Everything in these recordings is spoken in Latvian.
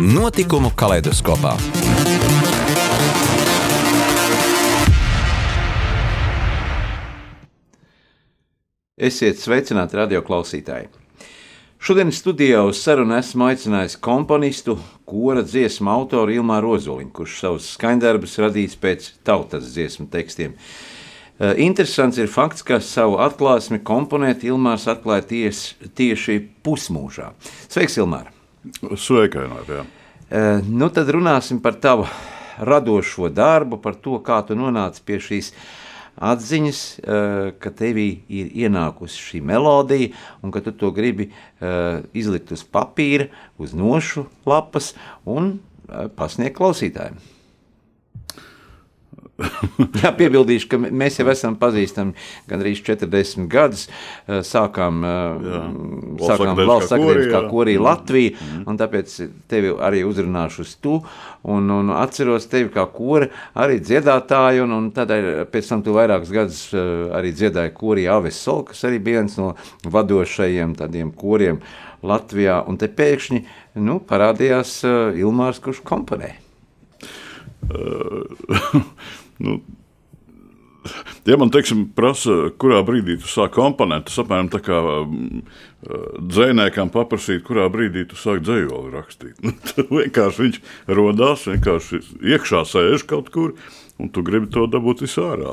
Notikumu kaleidoskopā. Esiet sveicināti radio klausītāji! Šodien studijā uz sarunu esmu aicinājis komponistu, kora dziesmu autoru Ilmāru Ozoliņu, kurš savus skaņdarbus radījis pēc tautas dziesmu tekstiem. Eh, interesants ir fakts, ka savu atklāsmi komponēt Ilmārs atklāja ties, tieši pusmūžā. Sveiks, Ilmār! Sveikināt, jā. Eh, nu tad runāsim par tavu radošo darbu, par to, kā tu nonāci pie šīs atziņas, eh, ka tevī ir ienākusi šī melodija, un ka tu to gribi izlikt uz papīra, uz nošu lapas un pasniegt klausītājiem. Jā, piebildīšu, ka mēs jau esam pazīstami gandrīz 40 gadus. Eh, sākām, eh, Jā. sākām valsts akadēmiskā korī Latvija, mm. un tāpēc tevi arī uzrunāšu uz tu, un, un atceros tevi kā kora arī dziedātāju, un, un tad pēc tam tu vairākus gadus eh, arī dziedāji korī Aves Sol, kas arī bija viens no vadošajiem tādiem koriem Latvijā, un te pēkšņi nu, parādījās Ilmārs, kurš komponē. Nu, Ja man teiksim, prasa, kurā brīdī tu sāki komponēt, tas apmēram tā kā mm, dzēniekam paprasīt, kurā brīdī tu sāki dzējoli rakstīt. Nu, vienkārši viņš rodās, vienkārši iekšā sēž kaut kur. Un tu gribi to dabūt visārā.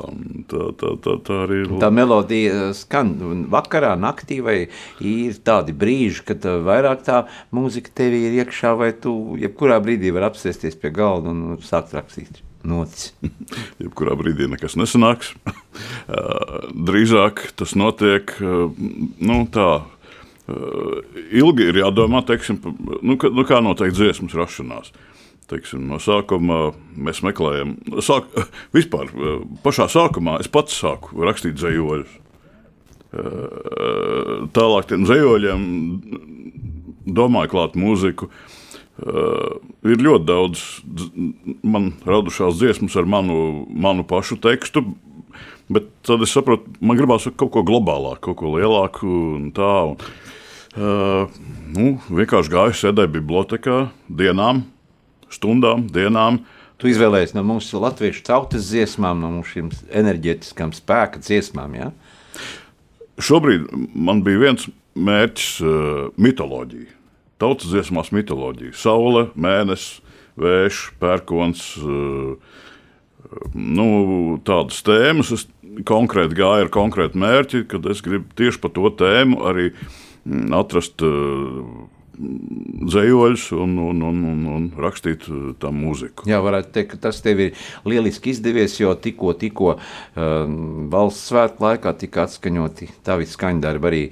Tā, tā, tā, tā arī ir. Tā melodija skan vakarā, naktī, vai ir tādi brīži, kad vairāk tā mūzika tev ir iekšā, vai tu jebkurā brīdī vari apsēsties pie galda un sākt rakstīt noticis. Jebkurā brīdī nekas nesanāks. Drīzāk tas notiek nu, tā. Ilgi ir jādomā, teiksim, nu, ka, nu, kā notiek dziesmas rašanās. Teiksim, no sākuma mēs meklējam, sāk, vispār pašā sākumā es pats sāku rakstīt dzējoļus. Tālāk tiem dzējoļiem domāju klāt mūziku. Uh, Uh, ir ļoti daudz man radušās dziesmas ar manu, manu pašu tekstu, bet tad es saprotu, man gribās kaut ko globālāku, kaut ko lielāku. Un tā, un, uh, nu, vienkārši gāju, sēdēju bibliotekā dienām, stundām, dienām. Tu izvēlējies no mūsu latviešu tautas dziesmām, no šīm enerģētiskām spēka dziesmām. Ja? Šobrīd man bija viens mērķis, uh, mitoloģija tautas dziesmās mitoloģiju. Saule, mēnesis, vējš, pērkons. Eh, nu, tādas tēmas es konkrēti gāju ar konkrētu mērķi, kad es gribu tieši par to tēmu arī mm, atrast dzējoļus un, un, un, un, un rakstīt uh, tam mūziku. Jā, varētu teikt, ka tas tev ir lieliski izdevies, jo tikko, tikko uh, valsts svētku laikā tika atskaņoti tavi skaņdarbi, arī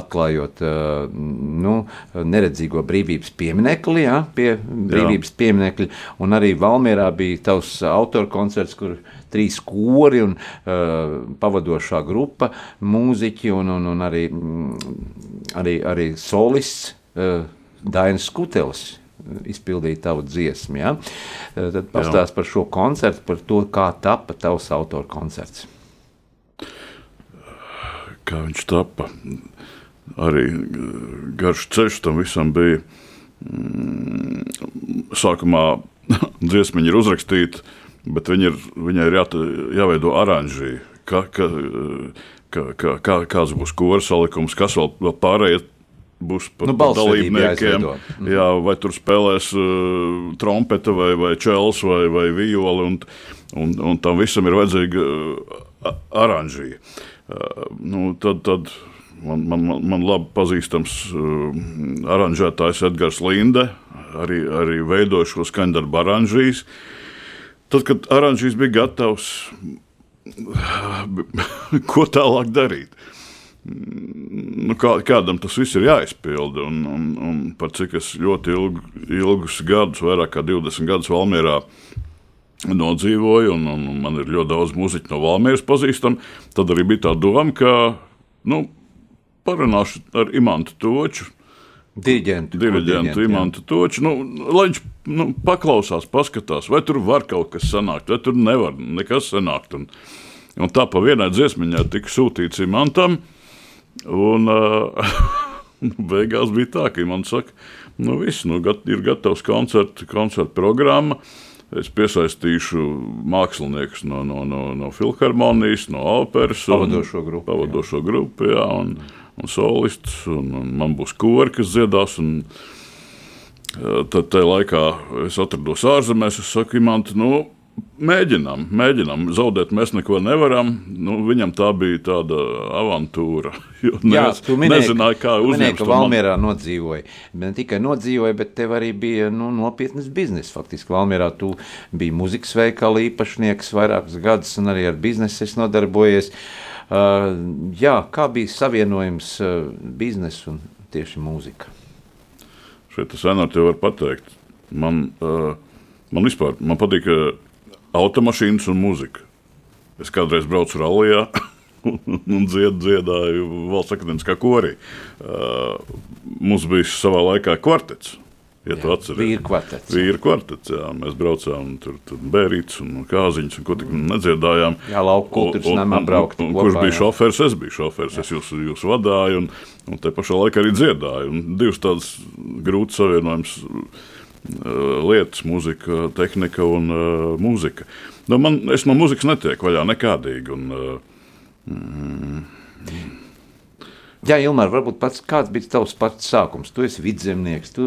atklājot uh, nu, neredzīgo brīvības pieminekli, ja, pie brīvības jā. pieminekļa, un arī Valmierā bija tavs autora koncerts, kur trīs kori un uh, pavadošā grupa, mūziķi un, un, un arī, mm, arī, arī solists. Uh, Dainis Skutelis izpildīja tavu dziesmu. Ja? Tad pastāst par šo koncertu, par to, kā tapa tavs autora koncerts. Kā viņš tapa? Arī garš ceļš tam visam bija. Mm, sākumā dziesmiņa ir uzrakstīta, bet viņa ir, viņai ir jā, jāveido oranžija. Ka, ka, ka, ka, kā, kāds būs kora salikums, kas vēl, vēl pārējie būs par nu, dalībniekiem. Mhm. Jā, vai tur spēlēs uh, trompeta, vai, vai čels, vai, vai viola. Un, un, un tam visam ir vajadzīga uh, oranžija. Uh, nu, tad, tad man, man, man, man labi pazīstams uh, aranžētājs Edgars Linde arī, arī veidoja šo skaņdarbu oranžijas. Tad, kad oranžijas bija gatavs, ko tālāk darīt? Nu, kā, kādam tas viss ir jāizpilda. Un, un, un par cik es ļoti ilgu, ilgus gadus, vairāk kā 20 gadus Valmjerā nodzīvoju, un, un, man ir ļoti daudz muzeķu no Valmjeras pazīstami, tad arī bija tā doma, ka nu, parunāšu ar Imantu Toču. Diriģentu, diriģentu Imantu Toču, nu, lai viņš nu, paklausās, paskatās, vai tur var kaut kas sanākt, vai tur nevar nekas sanākt. Un, un tā pa vienai dziesmiņai tika sūtīts Imantam. Un, uh, beigās bija tā, ka man saka, nu viss, nu, gat, ir gatavs koncerta koncert programma. Es piesaistīšu māksliniekus no, no, no, no filharmonijas, no operas, pavadošo grupu, pavadošo grupu jā, un, un solistus. Un, un man būs kori, kas dziedās. Un, tad tajā laikā es atrados ārzemēs. Es saku, man, nu, Mēģinām, mēģinām. Zaudēt mēs neko nevaram. Nu, viņam tā bija tāda avantūra. Jā, tu minēji, nezināji, kā uzņemt to. Valmjerā man... nodzīvoja. Ne tikai nodzīvoja, bet tev arī bija nu, nopietnas biznesa. Faktiski Valmjerā tu biji muzikas veikala īpašnieks vairākus gadus un arī ar biznesu nodarbojies. Uh, jā, kā bija savienojums uh, biznesa un tieši mūzika? Šeit es vienkārši varu pateikt. Man, uh, man vispār man patīk. Uh, automašīnas un mūzika. Es kādreiz braucu rallijā. un dzied, dziedāju valsts akadēmiskā korī. Uh, mums bija savā laikā kvartets. Ja tu atceries, vīru kvartets. Vīru kvartets jā. Mēs braucām tur, tur bērītas un kāziņas, un ko tik nedziedājām. Jā, lauka kultūras namā braukt. Un, un, kurš bija šofērs? Es biju šofērs, jā. es jūs, jūs vadāju, un, un te pašā laikā arī dziedāju. Un divas tādas grūtas savienojumas Eh, lietas, mūzika, tehnika un uh, mūzika. Nu, man, es no mūzikas netieku vaļā nekādīgi. Un, uh, mm, Jā, Ilmār, varbūt pats kāds bija tavs pats sākums. Tu esi vidzemnieks, tu,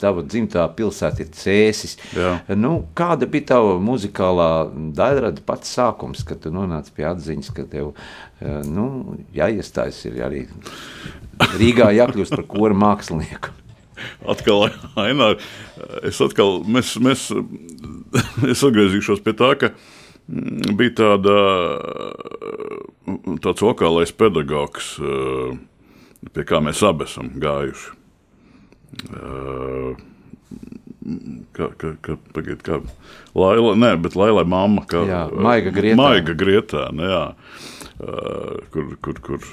tava dzimtā pilsēta ir cēsis. Jā. Nu, kāda bija tava muzikālā daļrada pats sākums, kad tu nonāci pie atziņas, ka tev nu, jāiestājas ir arī Rīgā jākļūst par kora mākslinieku? Atkal, Ainār, es atkal, mēs, mēs, es atgriezīšos pie tā, ka mm, bija tāda, tāds vokālais pedagogs, pie kā mēs abi esam gājuši. Kā, kā, kā, pagaid, kā Laila, nē, bet Laila mamma, kā jā, Maiga Grietā. Maiga Grietā, ne, jā. Kur, kur, kur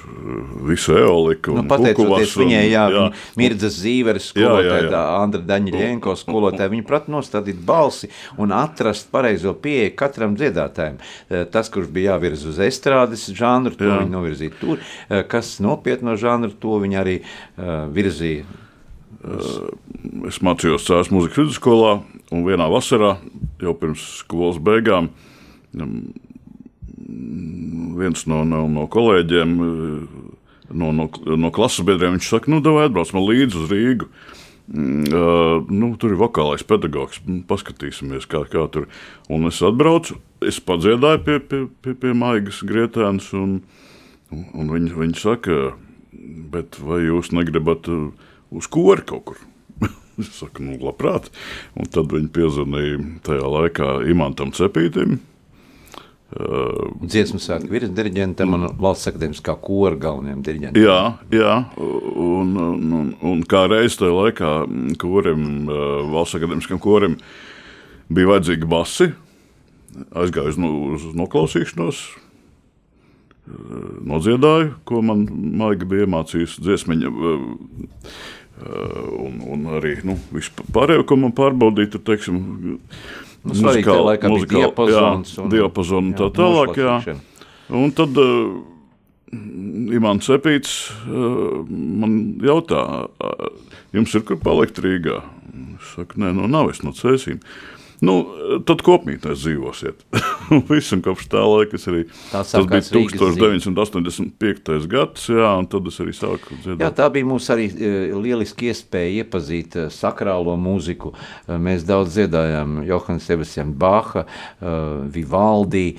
visu eoliku nu, pateicoties viņai, jā, jā. Mirdzas Zīveres skolotāja, Andra Daņļienko skolotāja, viņa prat nostādīt balsi un atrast pareizo pieeju katram dziedātājam. Tas, kurš bija jāvirz uz estrādes žanru, to jā. viņi novirzīja tur, kas nopietno žanru, to viņi arī uh, virzīja. Es mācījos Cēlās muzikas vidusskolā, un vienā vasarā, jau pirms skolas beigām, viens no, no, no kolēģiem, no, no, no klases biedriem, viņš saka, nu, davai atbrauc man līdzi uz Rīgu. Uh, nu, tur ir vokālais pedagogs. Paskatīsimies, kā, kā tur ir. Un es atbraucu, es padziedāju pie, pie, pie, pie Maigas Grietēnas, un, un viņi, viņi saka, bet vai jūs negribat uz kori kaut kur? es saku, nu, labprāt. Un tad viņi piezvanīja tajā laikā Imantam Cepītim Uh, Dziesmu svētku virsdiriģentam un valsts akadēmiskā kora galvenajam diriģentam. Jā, jā. Un, un, un, un kā reiz tajā laikā korim, uh, valsts akadēmiskam korim bija vajadzīgi basi, aizgāju uz, uz noklausīšanos, uh, nodziedāju, ko man maiga bija iemācījusi dziesmiņa. Un, un arī nu, visu pārējo, ko man pārbaudīja, tur, teiksim, Nu, muzikāli, laikam, muzikāli, diapazons jā, un, diapazonu un tā tālāk. Jā. Un tad uh, Imants Cepīts uh, man jautā, uh, jums ir kur palikt Rīgā? Es saku, nē, nu nav, es no cēsīm. Nu, tad kopmītnēs dzīvosiet. Visam kopš tā laika es arī. Tas bija 1985. gads, jā, un tad es arī sāku dziedāt. Jā, tā bija mums arī e, lieliski iespēja iepazīt e, sakrālo mūziku. E, mēs daudz dziedājām Johana Sebastian Baha, Vivaldi,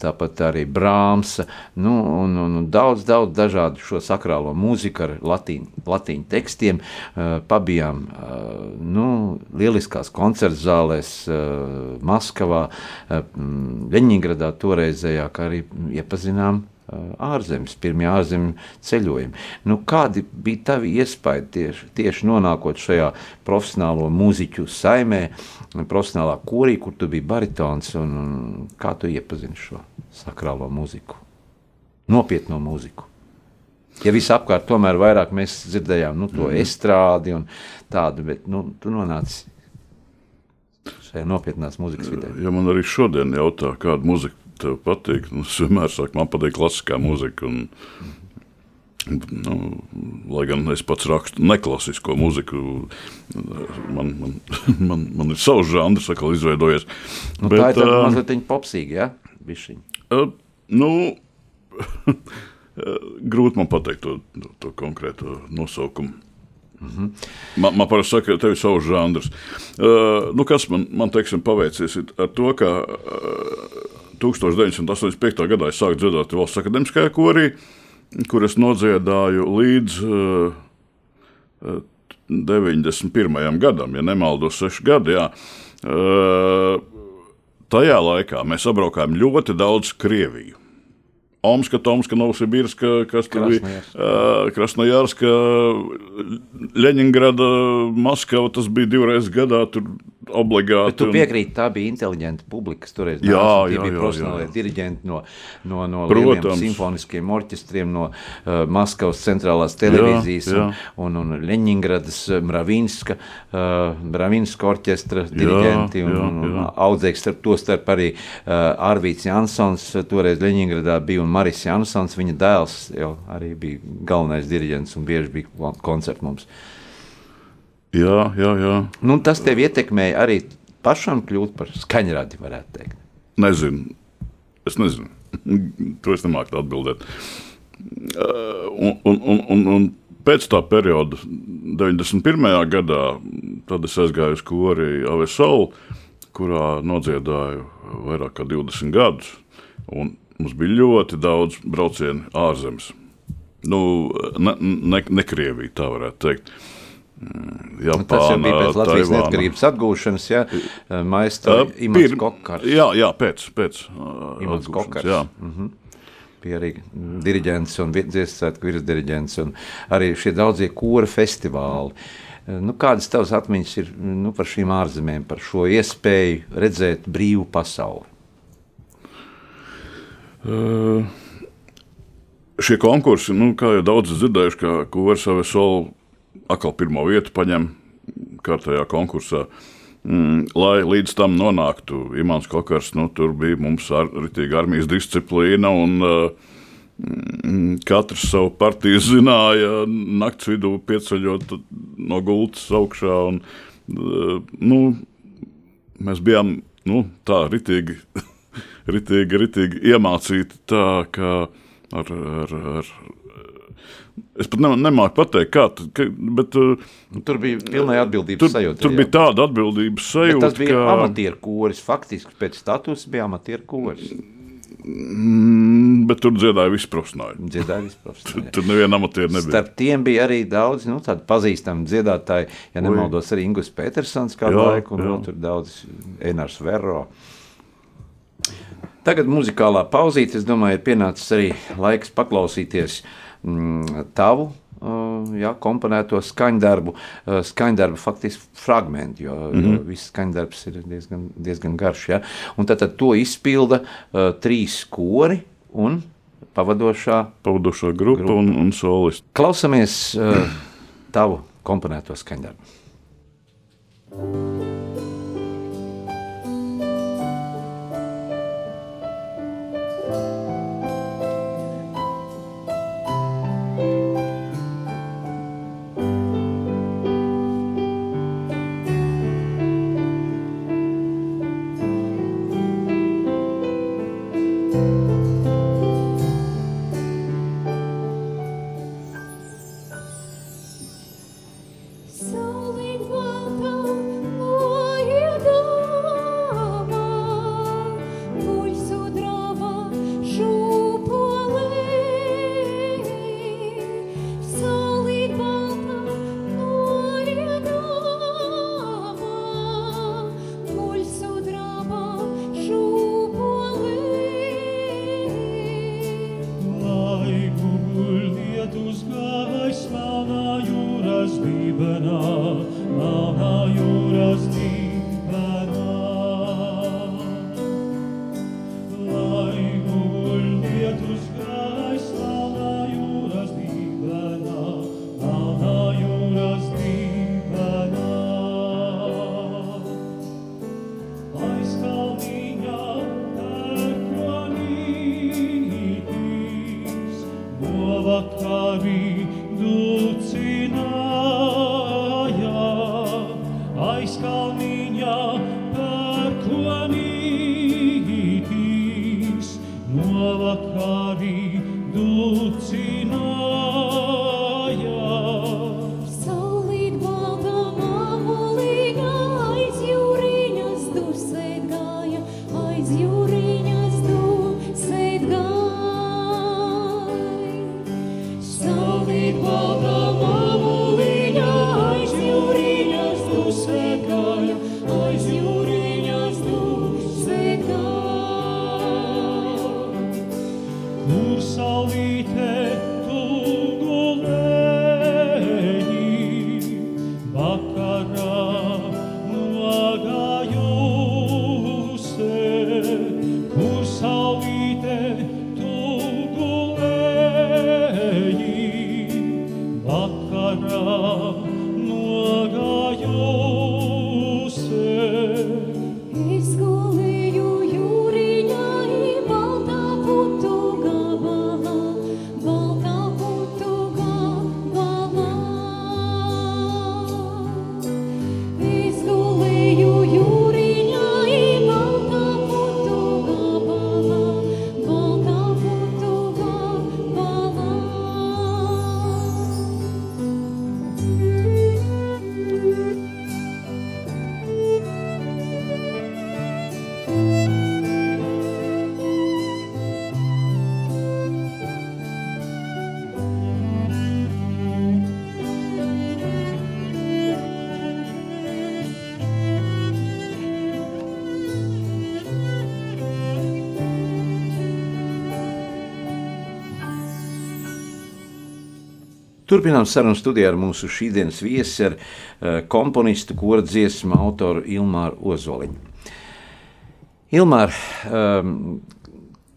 tāpat arī Brāmsa, nu, un, un, daudz, daudz dažādu šo sakrālo mūziku ar latīņu, latīņu tekstiem. Pabijām, nu, lieliskās koncertzālēs, Maskavā, eh, Leņņģeradā toreizējā, kā arī iepazinām ārzemes, pirmie ārzemju ceļojumi. Nu, kādi bija tavi iespaidi tieši, tieši nonākot šajā profesionālo mūziķu saimē, profesionālā korī, kur tu biji baritons, un, un kā tu iepazini šo sakrālo mūziku? Nopietno mūziku. Ja visapkārt tomēr vairāk mēs dzirdējām nu, to mm. estrādi un tādu, bet nu, tu nonāci šajā nopietnās mūzikas vidē. Ja man arī šodien jautā, kāda muzika tev patīk, nu, es vienmēr saku, man patīk klasiskā mūzika. Un, Nu, lai gan es pats rakstu neklasisko mūziku, man, man, man, man ir savs žanrs, kā izveidojies. Nu, bet, tā ir uh, mazliet popsīga, ja? Bišķiņ. Uh, nu, grūti man pateikt to, to, to konkrēto nosaukumu. -hmm. Man, man parasti saka, ka tev ir savs žanrs. Uh, nu, kas man, man teiksim, paveicies ar to, ka uh, 1985. gadā es sāku dziedāt valsts akadēmiskajā korī, kur es nodziedāju līdz uh, 91. gadam, ja nemaldos, 6 gadi. Jā. Uh, tajā laikā mēs apbraukājām ļoti daudz Krieviju. Omska, Tomska, Novosibirska, kas tur bija Krasnojārska, Leņingrada, Maskava. Tas bija divreiz gadā. Tur obligāti. Bet tu piekrīti, tā bija inteliģenta publika. Toreiz jā, jā, jā, bija profesionāli diriģenti no, no, no simfoniskiem orķestriem, no uh, Maskavas centrālās televīzijas jā, jā. Un, un, un Leņingradas, Mravinska, uh, Mravinska orķestra diriģenti jā, un, un, un audzēks starp to starp arī uh, Arvīts Jansons, toreiz Leņingradā bija un Maris Jansons, viņa dēls jau arī bija galvenais diriģents un bieži bija koncerti mums. Jā, jā, jā. Nu, tas tev ietekmēja arī pašam kļūt par skaņradi, varētu teikt. Nezinu. Es nezinu. to es nemāku atbildēt. Uh, un, un, un, un, un pēc tā perioda, 91. gadā, tad es aizgāju uz kori Avesalu, kurā nodziedāju vairāk kā 20 gadus. Un Mums bija ļoti daudz braucienu ārzemes. Nu, ne, ne, ne Krievija, tā varētu teikt. Japāna, nu, tas jau bija pēc Latvijas Taivāna. neatkarības atgūšanas, ja maistra uh, Imants Kokars. Jā, jā, pēc, pēc uh, Imants Kokars. Jā. Mm -hmm. Bija arī diriģents un dziesmēsvētku virsdiriģents un arī šie daudzie kora festivāli. Nu, kādas tavas atmiņas ir nu, par šīm ārzemēm, par šo iespēju redzēt brīvu pasauli? Uh, šie konkursi, nu, kā jau daudz dzirdējuši, ka Kuversavas soli atkal pirmo vietu paņem kārtējā konkursā. Mm, lai līdz tam nonāktu, Imants Kokars, nu, tur bija mums ar, ritīga armijas disciplīna un mm, katrs savu partiju zināja, nakts vidū pieceļot no gultas augšā. Un, uh, nu, mēs bijām nu, tā ritīgi ritīgi, ritīgi iemācīti tā, ka ar, ar, ar Es pat nemāku pateikt, kā ka, bet, uh, tur bija pilnīgi atbildības tur, sajūta. Tur jā. bija tāda atbildības sajūta. Bet tas bija ka... amatieru koris. Faktiski pēc statusa bija amatieru koris. Mm, bet tur dziedāja visi profesionāļi. Dziedāja visi profesionāļi. tur neviena amatieru nebija. Starp tiem bija arī daudz nu, pazīstamu dziedātāju. Ja nemaldos, arī Ingūns Petersons kādu jā, laiku, un jā. vēl tur daudz Enārs Verro. Tagad muzikālā pauzīte, es domāju, ir pienācis arī laiks paklausīties mm, tavu uh, jā, komponēto skaņdarbu, uh, skaņdarbu faktiski fragmentu, jo, mm -hmm. jo viss skaņdarbs ir diezgan, diezgan garš. Ja? Un tad, tad to izpilda uh, trīs kori un pavadošā, pavadošā grupa, grupa. Un, un solists. Klausamies uh, tavu komponēto skaņdarbu. Turpinām sarunu studijā ar mūsu šīsdienas viesi, ar uh, komponistu, kora dziesmu autoru Ilmāru Ozoliņu. Ilmār, um,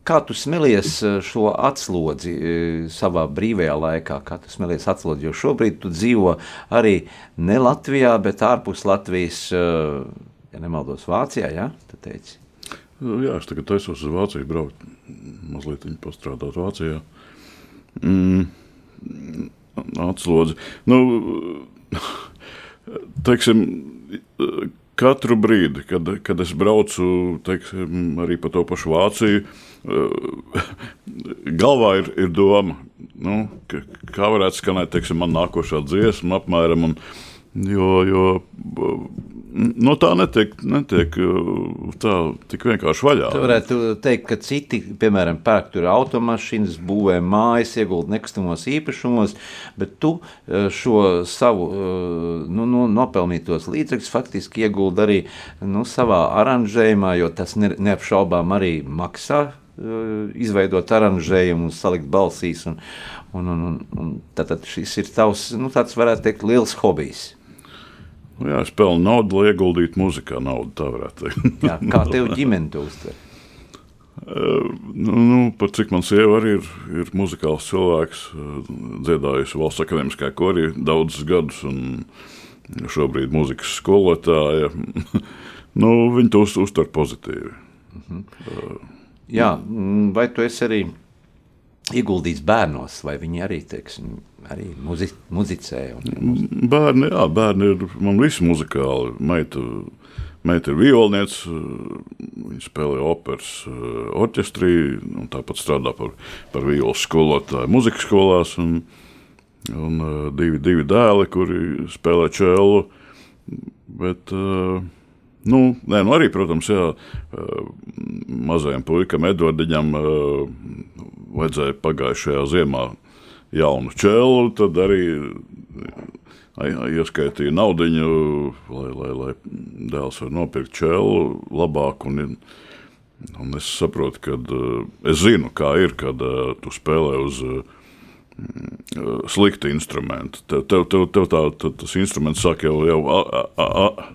kā tu smelies eh, šo atslodzi uh, savā brīvajā laikā? Kā tu smelies atslodzi? Jo šobrīd tu dzīvo arī ne Latvijā, bet ārpus Latvijas, ja nemaldos, Vācijā, ja? Tu teici? Jā, es tagad taisos uz Vāciju braukt, mazliet pastrādāt Vācijā. Mm atslodzi. Nu, teiksim, katru brīdi, kad, kad es braucu teiksim, arī pa to pašu Vāciju, galvā ir, ir doma, nu, ka, kā varētu skanēt teiksim, man nākošā dziesma apmēram. Un, jo, jo no tā netiek, netiek uh, tā tik vienkārši vaļā. Jūs varētu teikt, ka citi, piemēram, pērk tur automašīnas, būvē mājas, iegulda nekustamos īpašumos, bet tu uh, šo savu uh, nu, nu, nopelnītos līdzekļus faktiski iegulda arī nu, savā aranžējumā, jo tas neapšaubām arī maksā izveidot aranžējumu salikt balsīs. Un, un, un, un, tad šis ir tavs, nu, tāds varētu teikt, liels hobijs. Nu, jā, es pelnu naudu, lai ieguldītu muzikā. Naudu, tā varētu teikt. jā, kā tev ģimene to uztver? Uh, nu, nu, pat cik man sieva arī ir, ir muzikāls cilvēks, uh, dziedājusi valsts akadēmiskajā korī daudzus gadus, un šobrīd muzikas skolotāja. nu, viņi to uz, uztver pozitīvi. Uh -huh. uh, Jā, vai tu esi arī ieguldījis bērnos, vai viņi arī, teiksim, arī muzi, muzicē? Un... Bērni, jā, bērni ir man visi muzikāli. Meita, meita ir violniece, viņa spēlē operas orķestrī, un tāpat strādā par, par violas skolotāju muzikas skolās. Un, un divi, divi dēli, kuri spēlē čēlu. Bet, uh, Nu, nē, nu arī, protams, jā, mazajam puikam, Edvardiņam, vajadzēja pagājušajā ziemā jaunu čelu, tad arī ieskaitīja naudu, lai, lai, lai dēls var nopirkt čelu labāk. Un, un es saprotu, ka es zinu, kā ir, kad tu spēlē uz slikti instrumenti. Tev, tev, tev, tev tā, tev tas instruments sāk jau, jau a, a, a,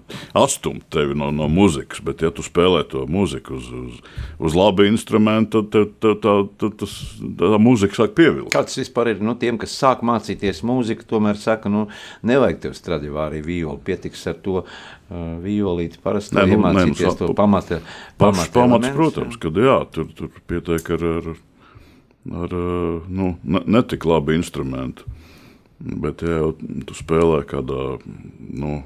atstumt tevi no, no muzikas, bet, ja tu spēlē to muziku uz, uz, uz labu instrumentu, tad tev, tev, tā, tā, tas, tā mūzika sāk pievilkt. Kāds vispār ir nu, tiem, kas sāk mācīties mūziku, tomēr saka, nu, nevajag tev stradivāri violi, pietiks ar to uh, violīti parasti Nē, nu, iemācīties nē, nu, to pamata. Pamats, pamats, protams, kad jā, tur, tur pietiek ar, ar ar nu, ne tik labu instrumentu. Bet, ja tu spēlē kādā nu,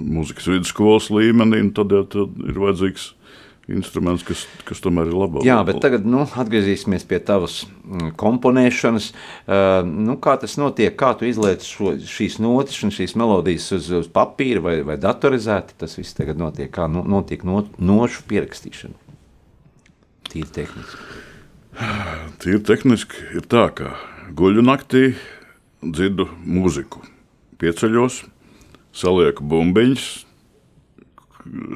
mūzikas vidusskolas līmenī, tad, ja, tad ir vajadzīgs instruments, kas, kas tomēr ir labāk. Jā, bet tagad nu, atgriezīsimies pie tavas mm, komponēšanas. Uh, nu, kā tas notiek? Kā tu izlaiž šo, šīs notis un šīs melodijas uz, uz papīra vai, vai datorizēti? Tas viss tagad notiek. Kā notiek no, nošu pierakstīšana? Tīri tehniski. Tīri tehniski ir tā, ka guļu naktī dzirdu mūziku. Pieceļos, salieku bumbiņus,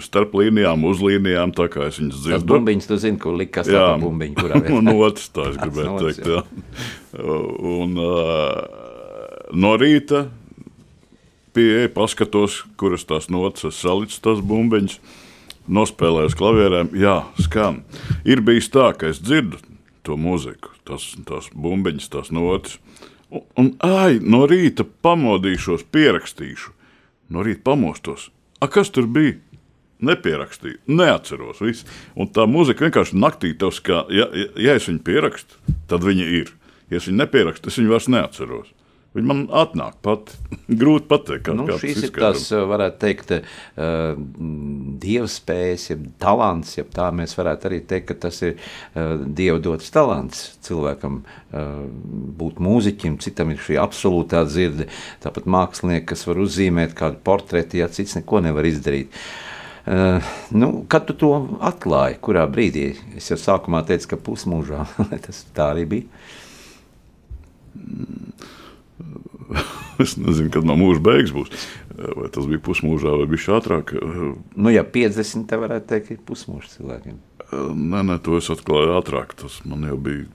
starp līnijām, uz līnijām, tā kā es viņas dzirdu. Tas bumbiņas, tu zini, kur likas tā bumbiņa, kurā vietā. un otrs, tā es gribētu nots, teikt, jā. Un uh, no rīta pieeja, paskatos, kuras tās notas es salicu tās bumbiņas, nospēlēju uz klavierēm, jā, skan. Ir bijis tā, ka es dzirdu to mūziku, tās, tās bumbiņas, tās notas, un, un ai, no rīta pamodīšos, pierakstīšu, no rīta pamostos. A, kas tur bija? Nepierakstīju, neatceros. Visu. Un tā mūzika vienkārši naktī tev kā, ja, ja, ja es viņu pierakstu, tad viņa ir. Ja es viņu nepierakstu, es viņu vairs neatceros. Viņa man atnāk pat. Grūti pateikt, nu, kā šīs ir tās, varētu teikt, uh, dieva spējas, jeb talants, jeb tā mēs varētu arī teikt, ka tas ir uh, dieva dots talants cilvēkam uh, būt mūziķim, citam ir šī absolūtā dzirde, tāpat mākslinieki, kas var uzzīmēt kādu portreti, ja cits neko nevar izdarīt. Uh, nu, kad tu to atklāji, kurā brīdī? Es jau sākumā teicu, ka pusmūžā tas tā arī bija. Es nezinu, kad no mūža beigas būs. Vai tas bija pusmūžā, vai bija ātrāk? Nu, ja 50, tad varētu teikt, ka ir pusmūža cilvēkiem. Nē, nē, to es atklāju ātrāk. Tas man jau bija,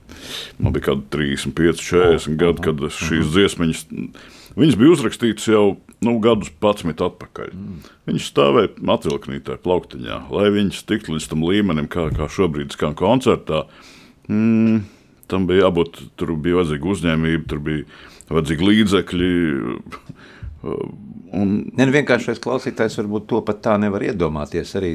man bija kaut kādi 35, 40 oh, gadi, kad es šīs uh -huh. dziesmiņas. Viņas bija uzrakstītas jau nu, gadus pats atpakaļ. Mm. Viņš stāvēja atvilknītē, plauktiņā, lai viņš tiktu līdz tam līmenim, kā, kā šobrīd skan koncertā. Mm, tam bija jābūt, tur bija vajadzīga uzņēmība, tur bija vajadzīgi līdzekļi. Un... Ne, nu vienkāršais klausītājs varbūt to pat tā nevar iedomāties. Arī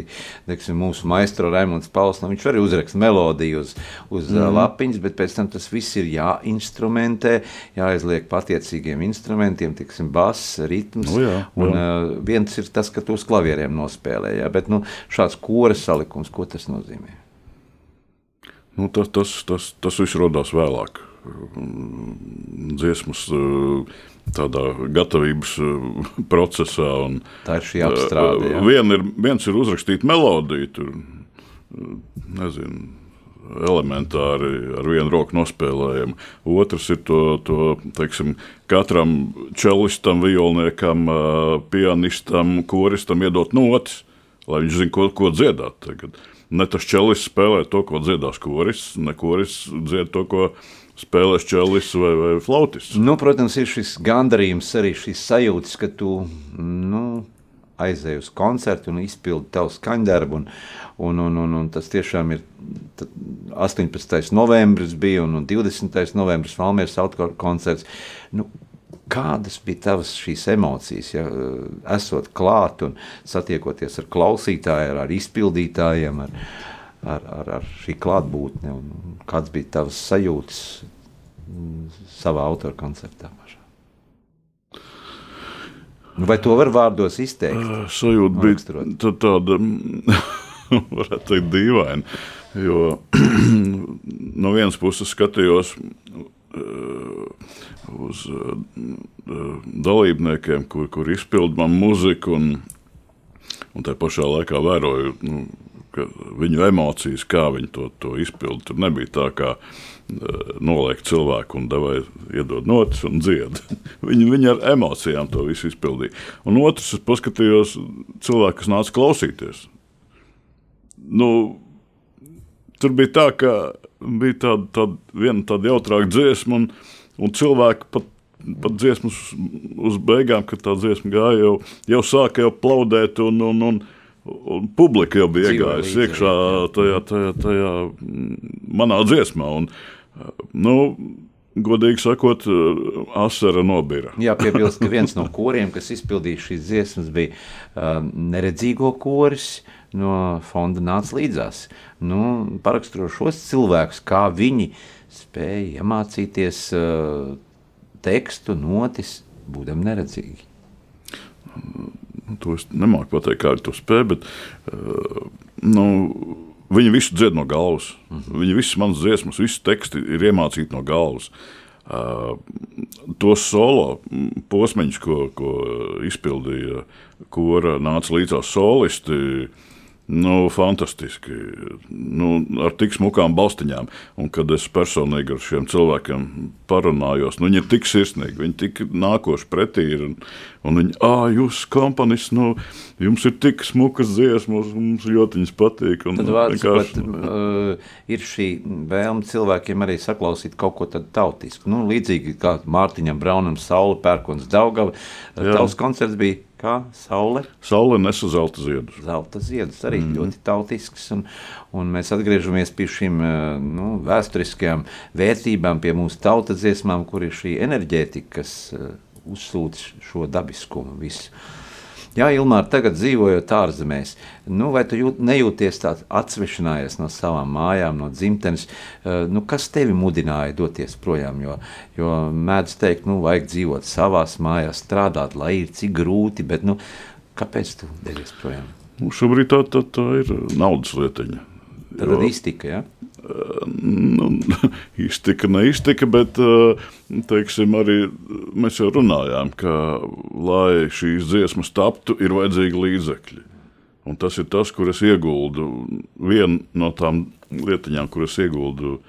deksim, mūsu maistro Raimons Pauls, nu, viņš arī uzraksta melodiju uz, uz mm. lapiņas, bet pēc tam tas viss ir jāinstrumentē, jāizliek patiecīgiem instrumentiem, tiksim, bass, ritms. Nu, jā, jā. Un uh, viens ir tas, ka tu uz klavieriem nospēlē, jā, bet nu, šāds kora salikums, ko tas nozīmē? Nu, tas, tas, tas, tas viss radās vēlāk dziesmas eh, tādā gatavības eh, procesā. Un, Tā ir šī apstrāde. Ja? Vien ir, viens ir uzrakstīt melodiju, tur nezinu. Elementāri ar vienu roku nospēlējam. Otrs ir to, to teiksim, katram čelistam, violniekam, pianistam, koristam iedot notis, lai viņš zinātu, ko, ko dziedāt. Tagad. Ne tas čelis spēlē to, ko dziedās koris, ne koris dzied to, ko spēlēs čelis vai, vai flautis. Nu, protams, ir šis gandarījums, arī šis sajūta, ka tu nu, aizēji uz koncertu un izpildi tavu skaņdarbu. Un, un, un, un, un tas tiešām ir 18. novembris, bija un, un 20. novembris Valmieras autokāru koncerts. Nu, Kādas bija tavas šīs emocijas, ja, esot klāt un satiekoties ar klausītājiem, ar izpildītājiem, ar, ar, ar, ar šī klātbūtne, un kāds bija tavs sajūtas mm, savā autora koncertā? Pašā? Nu, vai to var vārdos izteikt? Sajūta bija tā, tāda, varētu teikt, dīvaina. Jo no vienas puses skatījos uz dalībniekiem, kur, kur izpildīja muziku, un, un tā pašā laikā vēroju nu, viņu emocijas, kā viņi to, to izpildīja. Tur nebija tā, kā uh, noliekt cilvēku un devai iedod notis un dzied. viņi, viņi ar emocijām to visu izpildīja. Un otrs, es paskatījos cilvēku, kas nāca klausīties. Nu, tur bija tā, ka bija tāda, tāda, viena tāda jautrāka dziesma, un, un cilvēki pat pat dziesmas uz beigām, kad tā dziesma gāja, jau, jau sāka jau plaudēt un, un, un, Un publika jau bija iegājusi iekšā tajā, tajā, tajā manā dziesmā. Un, nu, godīgi sakot, asara nobira. Jā, piebilst, ka viens no koriem, kas izpildīja šīs dziesmas, bija um, neredzīgo koris. No fonda nāca līdzās. Nu, Paraksturo šos cilvēkus, kā viņi spēja iemācīties uh, tekstu, notis, būdami neredzīgi to es nemāku pateikt, kā viņi to spēj, bet uh, nu, viņi visu dzied no galvas. Mm -hmm. Viņi visas manas dziesmas, visas teksti ir iemācīti no galvas. Uh, tos solo posmiņus, ko, ko izpildīja kora, nāca līdzās solisti. Uh, Nu, fantastiski. Nu, ar tik smukām balstiņām. Un, kad es personīgi ar šiem cilvēkiem parunājos, nu, viņi ir tik sirsnīgi, viņi tik nākoši pretī. Ir, un, un viņi, ah, jūs komponis, nu, jums ir tik smukas dziesmas, mums ļoti viņas patīk. Un, Tad vārds, vienkārši... pat, uh, ir šī vēlme cilvēkiem arī saklausīt kaut ko tādu tautisku. Nu, līdzīgi kā Mārtiņam Braunam, Saula Pērkons, Daugava. Tavs koncerts bija kā saule. Saule nesa zelta ziedus. Zelta ziedus arī mm. ļoti tautisks. Un, un mēs atgriežamies pie šīm eh, nu, vēsturiskajām vērtībām, pie mūsu tautas dziesmām, kur ir šī enerģētika, kas uh, uzsūta šo dabiskumu visu. Jā, Ilmār, tagad dzīvojot ārzemēs, nu, vai tu jūt, nejūties tāds atsvešinājies no savām mājām, no dzimtenes? Eh, nu, kas tevi mudināja doties projām? Jo, jo mēdz teikt, nu, vajag dzīvot savās mājās, strādāt, lai ir cik grūti, bet nu, kāpēc tu devies projām? Nu, šobrīd tā, tā, tā ir naudas lietiņa. Tad jo... iztika, ja? Nu, iztika, neiztika, bet eh, teiksim, arī mēs jau runājām, ka, lai šīs dziesmas taptu, ir vajadzīgi līdzekļi. Un tas ir tas, kur es ieguldu. Viena no tām lietiņām, kur es ieguldu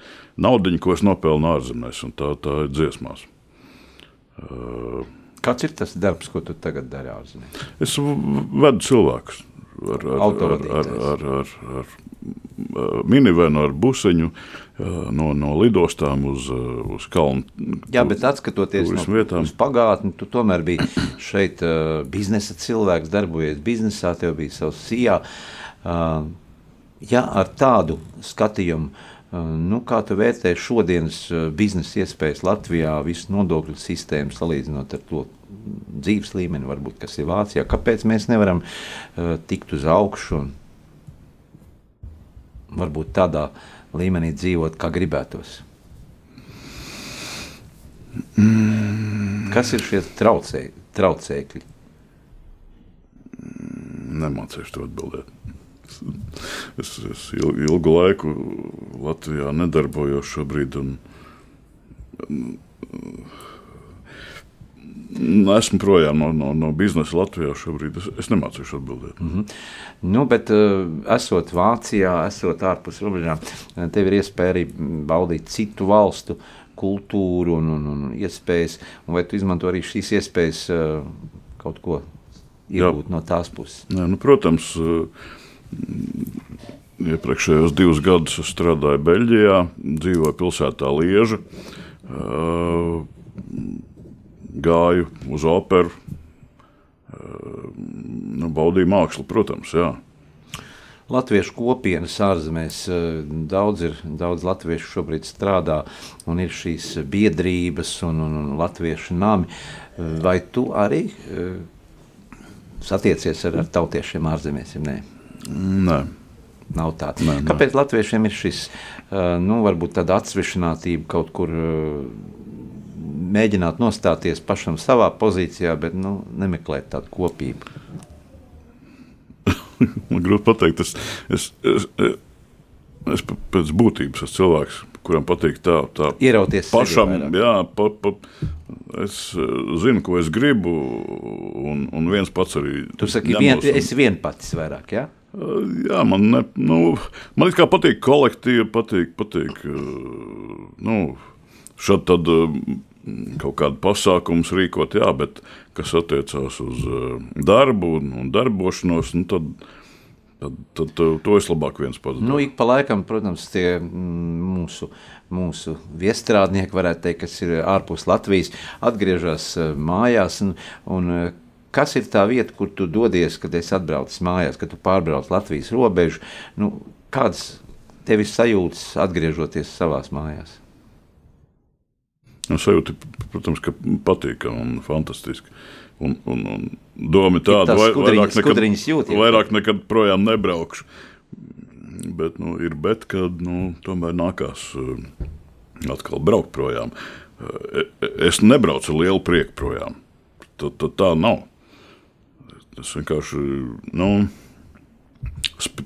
naudu, ko es nopelnu ārzemēs, un tā, tā ir dziesmās. Uh, Kāds ir tas darbs, ko tu tagad dari ārzemēs? Es vedu cilvēkus ar, ar, ar, ar, ar, ar, minivenu ar buseņu no, no lidostām uz, uz kalnu. Jā, bet atskatoties no, vietām. uz pagātni, tu tomēr biji šeit biznesa cilvēks, darbojies biznesā, tev bija savs sijā. Uh, ja ar tādu skatījumu, nu, kā tu vērtē šodienas biznesa iespējas Latvijā, visu nodokļu sistēmu salīdzinot ar to dzīves līmeni, varbūt, kas ir Vācijā, kāpēc mēs nevaram uh, tikt uz augšu un varbūt tādā līmenī dzīvot, kā gribētos. Mm. Kas ir šie traucē, traucēkļi? Nemācīšu to atbildēt. Es, es ilgu laiku Latvijā nedarbojos šobrīd. Un, Esmu projām no, no, no biznesa Latvijā šobrīd. Es, es nemācīšu atbildēt. Mm -hmm. nu, bet, uh, esot Vācijā, esot ārpus robežām, tev ir iespēja arī baudīt citu valstu kultūru un, un, un iespējas. Un vai tu izmanto arī šīs iespējas uh, kaut ko iegūt Jā. no tās puses? Nē, nu, protams. Uh, Iepriekšējos divus gadus strādāju Beļģijā, dzīvoju pilsētā Lieža. Gāju uz operu, nu, baudīju mākslu, protams. Jā. Latviešu kopienas ārzemēs daudz, ir, daudz latviešu šobrīd strādā, un ir šīs biedrības un, un, un latviešu nami. Vai tu arī satiecies ar, ar tautiešiem ārzemēs? Nē. Nē. Nav tāds. Nē, nē. Kāpēc latviešiem ir šis, nu, varbūt tāda atsvešinātība kaut kur mēģināt nostāties pašam savā pozīcijā, bet nu, nemeklēt tādu kopību. Man grūti pateikt, es, es, es, es pēc būtības esmu cilvēks, kuram patīk tā, tā ierauties pašam. Jā, pa, pa, es zinu, ko es gribu, un, un viens pats arī. Tu saki, vien, un... es vien pats vairāk, jā? Jā, man, ne, nu, man patīk kolektīvi, patīk, patīk nu, šādi tad kaut kādu pasākumu rīkot, jā, bet kas attiecās uz eh, darbu un, un darbošanos, nu tad, tad, tad to es labāk viens pats. Nu, ik pa laikam, protams, tie mm, mūsu, mūsu viestrādnieki, varētu teikt, kas ir ārpus Latvijas, atgriežas eh, mājās. Un, un, eh, Kas ir tā vieta, kur tu dodies, kad esi atbraucis mājās, kad tu pārbrauc Latvijas robežu? Nu, kādas tev ir sajūtas atgriežoties savās mājās? Nu, sajūta, protams, ka patīkami un fantastiski. Un, un, un doma tāda, ka vairāk, nekad, jūt, vairāk nekad projām nebraukšu. Bet nu, ir bet, kad nu, tomēr nākās uh, atkal braukt projām. Uh, es nebraucu ar lielu prieku projām. Tā, tā, tā nav. Es vienkārši nu, sp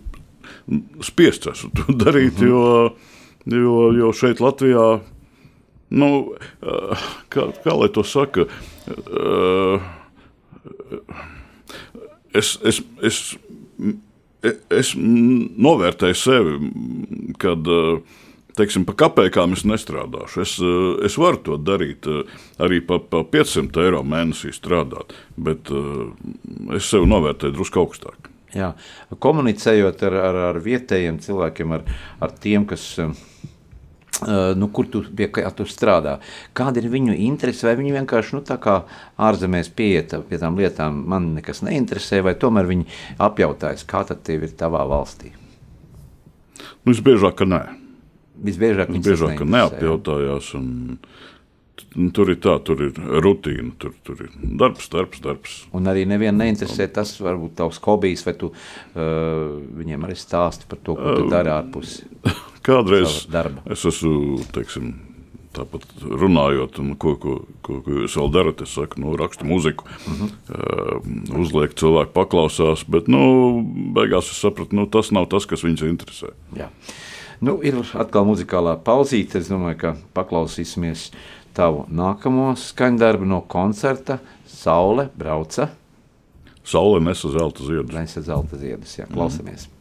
spiests esmu to darīt, uh -huh. jo, jo, jo šeit Latvijā, nu, kā, kā lai to saka, es, es, es, es novērtēju sevi, kad teiksim, pa kapekām es nestrādāšu. Es, es varu to darīt, arī pa, pa 500 eiro mēnesī strādāt, bet es sevi novērtēju drusku augstāk. Jā. Komunicējot ar, ar, ar vietējiem cilvēkiem, ar, ar tiem, kas. Nu, kur tu, pie tu strādā? Kāda ir viņu interese? Vai viņi vienkārši nu, tā kā ārzemēs pieiet pie tām lietām, man nekas neinteresē, vai tomēr viņi apjautājas, kā tad tev ir tavā valstī? Nu, visbiežāk, ka nē. Visbiežāk, visbiežāk ka neapjautājās. Un, Nu, tur ir tā, tur ir rutīna, tur, tur ir darbs, darbs, darbs. Un arī nevienu neinteresē tas, varbūt tavs hobijs, vai tu uh, viņiem arī stāsti par to, ko tu dari ārpus. Kādreiz es esmu, teiksim, tāpat runājot, un ko, ko, ko, ko jūs vēl darat, es saku, nu, rakstu muziku, uh -huh. uh, uzliek cilvēku paklausās, bet, nu, beigās es sapratu, nu, tas nav tas, kas viņus interesē. Jā. Nu, ir atkal muzikālā pauzīte, es domāju, ka paklausīsimies tavu nākamo skaņdarbu no koncerta Saule brauca. Saule nesa zelta ziedus. Nesa zelta ziedus, jā, klausamies. Mm.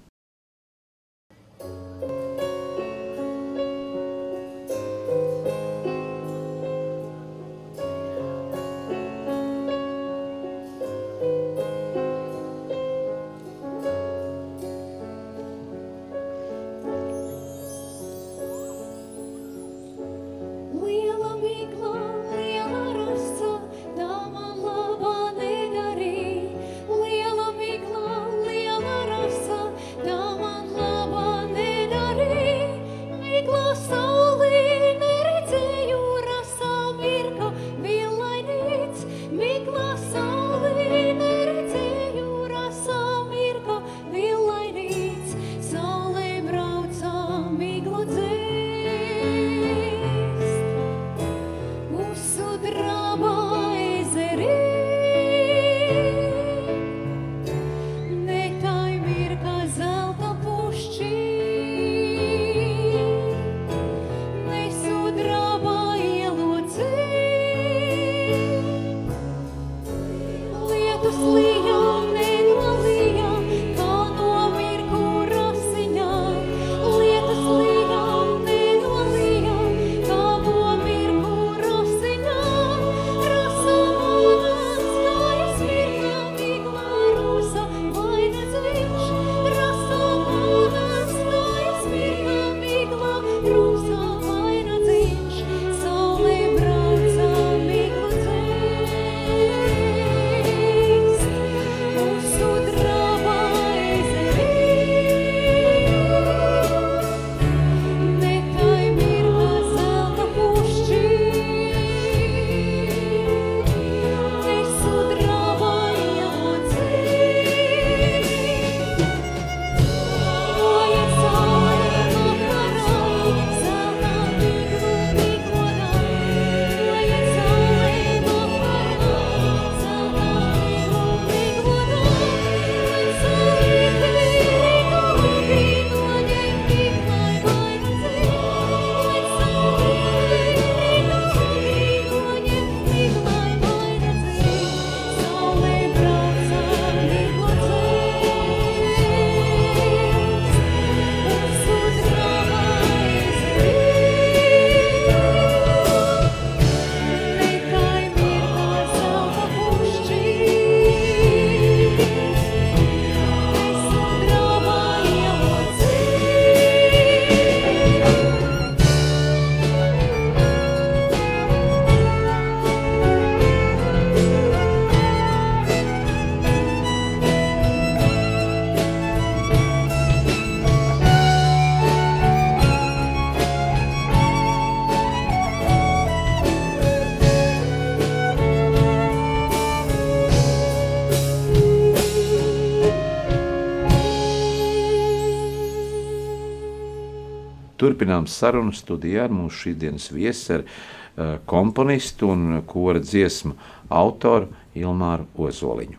Turpinām sarunu studijā ar mūsu šīsdienas viesi, ar uh, komponistu un kora dziesmu autoru Ilmāru Ozoliņu.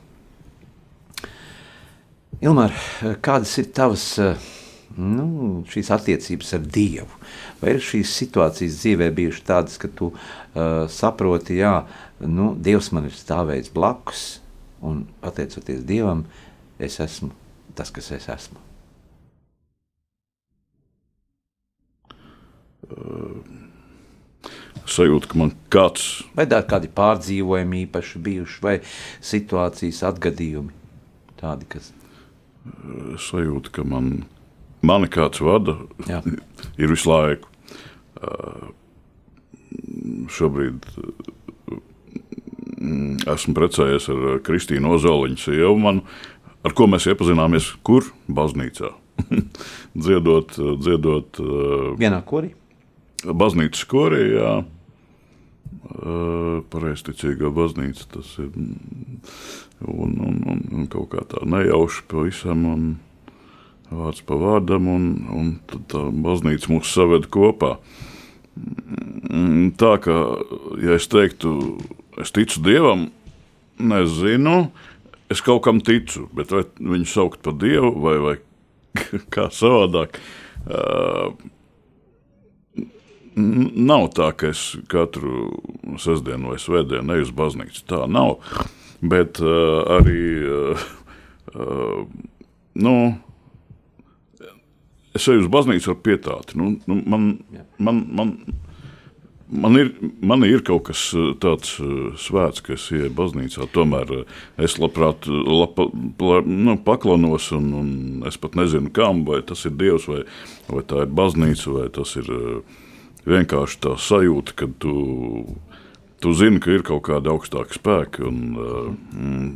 Ilmār, kādas ir tavas nu, šīs attiecības ar Dievu? Vai ir šīs situācijas dzīvē bijušas tādas, ka tu uh, saproti, jā, nu, Dievs man ir stāvējis blakus, un pateicoties Dievam, es esmu tas, kas es esmu? Sajūta, ka man kāds. Vai kādi pārdzīvojumi īpaši bijuši, vai situācijas atgadījumi tādi, kas. Sajūta, ka man, mani kāds vada, Jā. ir visu laiku. Šobrīd mm, esmu precējies ar Kristīnu Ozoliņu sievu, manu, ar ko mēs iepazināmies kur? Baznīcā. dziedot, dziedot. Vienā korī? Baznīcas korī, jā. Pareizticīgā baznīca tas ir. Un, un, un, un kaut kā tā nejauši pavisam, un vārds pa vārdam, un, un tad tā baznīca mūs saved kopā. Tā kā, ja es teiktu, es ticu Dievam, nezinu, es kaut kam ticu, bet vai viņu saukt par Dievu vai, vai kā savādāk. Uh, Nav tā, ka es katru sestdienu vai svētdienu eju uz baznīcu. Tā nav. Bet uh, arī uh, uh, nu, es eju uz baznīcu ar pietāti. Nu, nu, man, man, man, man, ir, man ir kaut kas tāds svēts, ka es ieju baznīcā. Tomēr es labprāt lapa, la, nu, paklanos, un, un es pat nezinu, kam, vai tas ir Dievs, vai, vai tā ir baznīca, vai tas ir. Uh, vienkārši tā sajūta, ka tu, tu zini, ka ir kaut kāda augstāka spēka. Un, mm.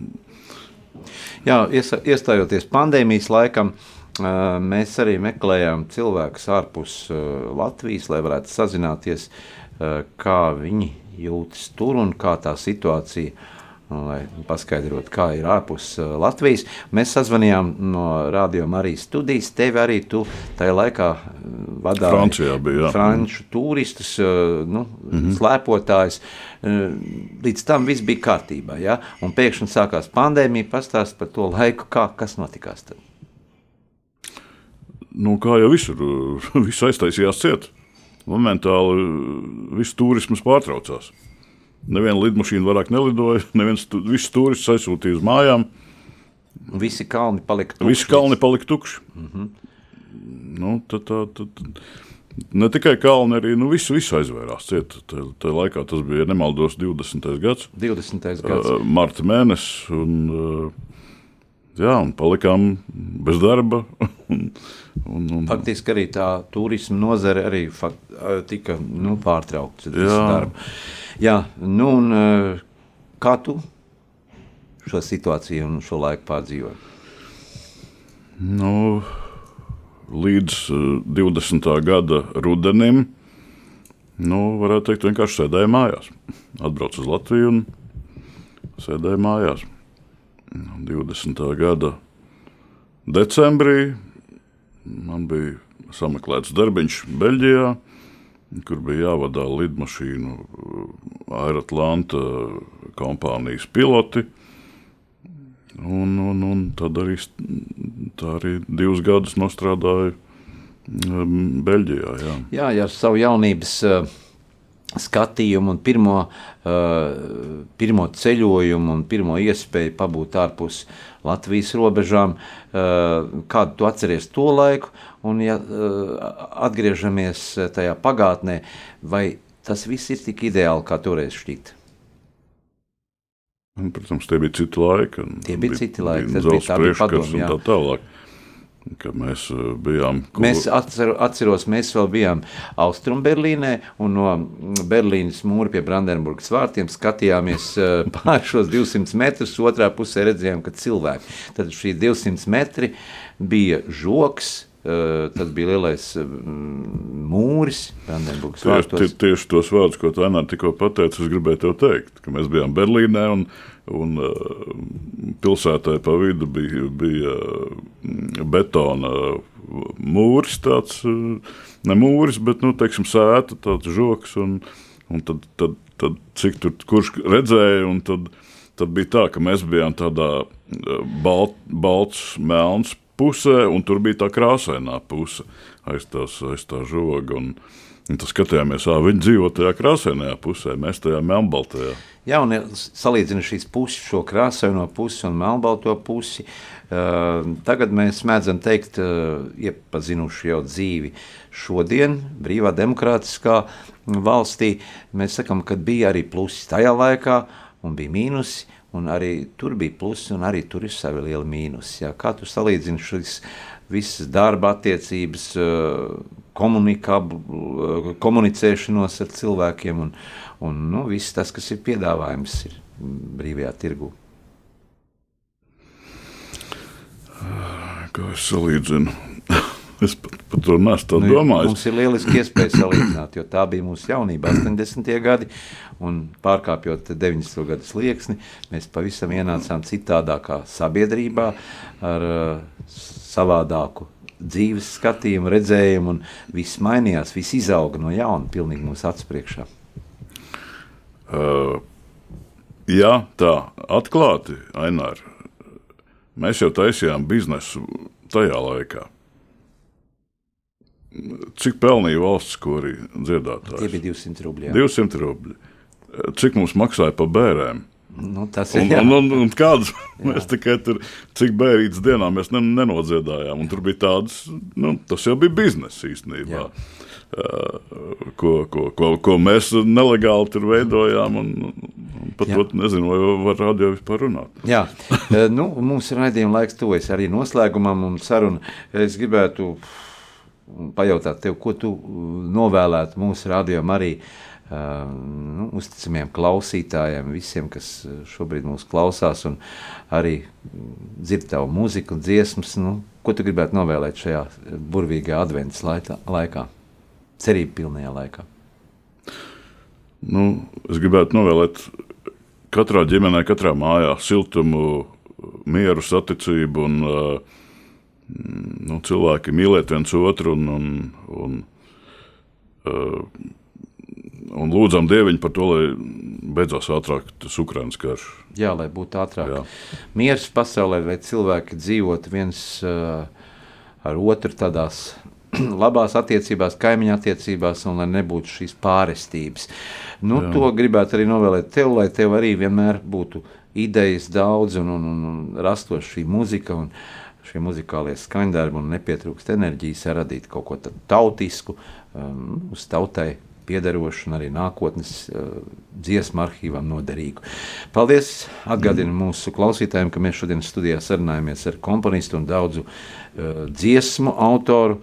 Jā, iestājoties pandēmijas laikam, uh, mēs arī meklējām cilvēkus ārpus uh, Latvijas, lai varētu sazināties, kā viņi jūtas tur un kā tā situācija ir lai paskaidrotu, kā ir ārpus uh, Latvijas. Mēs sazvanījām no Radio Marijas studijas. Tevi arī tu tajā laikā uh, vadīji Francijā, bija jā. franču turistus, uh, nu, mm -hmm. slēpotājus. Līdz tam viss bija kārtībā. Ja? Un pēkšņi sākās pandēmija. Pastāst par to laiku, kā, kas notikās tad. Nu, kā jau visur, viss aiztaisījās ciet. Momentāli viss turisms pārtraucās. Neviena lidmašīna vairāk nelidoja, neviens tu, visus turistus aizsūtīja uz mājām. Visi kalni palika tukši. Visi kalni palika tukši. Mm -hmm. nu, tad, tad, tad, ne tikai kalni, arī nu, visu, visu aizvērās. Tajā laikā tas bija, ja nemaldos, 20. gads. 20. gads. Uh, marta mēnesis. Un, uh, jā, un palikām bez darba. un, un. Faktiski arī tā turisma nozare arī fakt, tika nu, pārtraukta. Jā, nu un kā tu šo situāciju un šo laiku pārdzīvoji? Nu, līdz 20. Eh, gada rudenim, nu, varētu teikt, vienkārši sēdēju mājās. Atbraucu uz Latviju un sēdēju mājās. 20. gada decembrī man bija sameklēts darbiņš Beļģijā kur bija jāvadā lidmašīnu Aerotlanta kompānijas piloti. Un, un, un tad arī, arī divus gadus strādāju um, Beļģijā. Jā, jā, jā ar savu jaunības uh, skatījumu un pirmo, uh, pirmo ceļojumu un pirmo iespēju pabūt ārpus Latvijas robežām. Uh, kādu tu atceries to laiku? Un, ja uh, atgriežamies tajā pagātnē, vai tas viss ir tik ideāli, kā toreiz šķita? Un, protams, tie bija citi laiki. Tie bija citi laiki, tas bija bija padomu, tā tālāk. Mēs uh, bijām. Kur... Mēs atceru, atceros, mēs vēl bijām Austrumberlīnē, un no Berlīnas mūra pie Brandenburgas vārtiem skatījāmies pār šos 200 metrus. Otrā pusē redzējām, ka cilvēki. Tad šī 200 metri bija žoks, Eh, tas bija lielais eh, mūris, Brandenburgas vārtos. Tieši, tieši tos vārdus, ko Tainā tikko pateica, es gribēju tev teikt, ka mēs bijām Berlīnē un, un pilsētai pa vidu bija, bija betona mūris, tāds, ne mūris, bet, nu, teiksim, sēta, tāds žoks, un, un tad, tad, tad cik tur kurš redzēja, un tad tad bija tā, ka mēs bijām tādā balt, balts, melns pusē, un tur bija tā krāsainā puse aiz, tās, aiz tā žoga. Un, un tad skatījāmies, kā viņi dzīvo tajā krāsainajā pusē, mēs tajā melnbaltajā. Jā, un salīdzinot šīs puses, šo krāsaino pusi un melnbalto pusi, uh, tagad mēs mēdzam teikt, uh, iepazinuši jau dzīvi šodien, brīvā demokrātiskā valstī. Mēs sakām, ka bija arī plusi tajā laikā un bija mīnusi. Un arī tur bija plusi, un arī tur ir savi lieli mīnusi. Jā. Kā tu salīdzini šīs visas darba attiecības, komunicēšanos ar cilvēkiem un, un nu, viss tas, kas ir piedāvājums ir brīvajā tirgu? Kā es salīdzinu? Es pat par to nesu nu, domājis. Mums ir lieliski iespēja salīdzināt, jo tā bija mūsu jaunība, 80. gadi. Un pārkāpjot 90. gadu slieksni, mēs pavisam ienācām citādākā sabiedrībā ar uh, savādāku dzīves skatījumu, redzējumu, un viss mainījās, viss izauga no jauna, pilnīgi mūsu acu priekšā. Uh, jā, tā atklāti, Ainār, mēs jau taisījām biznesu tajā laikā. Cik pelnīja valsts korī dziedātājs? Tie bija 200 rubļi. Jā. 200 rubļi. Cik mums maksāja par bērniem? Nu, tas ir. Un, un, un, un kādas mēs tikai tur, cik bērnības dienā mēs nenodziedājām. Un tur bija tādas, nu, tas jau bija biznesa īstenībā. Jā. Uh, ko, ko, ko, ko mēs nelegāli tur veidojām. Un, un pat to nezinu, vai var radio vispār runāt. Jā, nu, mums ir raidījuma laiks, tuvojas arī noslēgumam un sarunu. Es gribētu pajautāt tev, ko tu novēlētu mūsu rādījumam arī nu, uzticamiem klausītājiem, visiem, kas šobrīd mūs klausās un arī dzird tavu mūziku un dziesmas. Nu, ko tu gribētu novēlēt šajā burvīgajā adventas laikā, cerību pilnajā laikā? Nu, es gribētu novēlēt katrā ģimenē, katrā mājā siltumu, mieru, saticību un uh, nu, cilvēki mīlēt viens otru un, un, un uh, un lūdzam Dieviņu par to, lai beidzās ātrāk tas Ukraiņas karš. Jā, lai būtu ātrāk. Jā. Miers pasaulē, lai cilvēki dzīvotu viens uh, ar otru tādās labās attiecībās, kaimiņa attiecībās, un lai nebūtu šīs pārestības. Nu, Jā. to gribētu arī novēlēt tev, lai tev arī vienmēr būtu idejas daudz un, un, un, un rastos šī muzika. Un, Šie muzikālie skaņdarbi un nepietrūkst enerģijas, radīt kaut ko tautisku, um, uz tautai piederošu un arī nākotnes uh, dziesmu arhīvam noderīgu. Paldies! Atgādinu mm. mūsu klausītājiem, ka mēs šodien studijā sarunājamies ar komponistu un daudzu uh, dziesmu autoru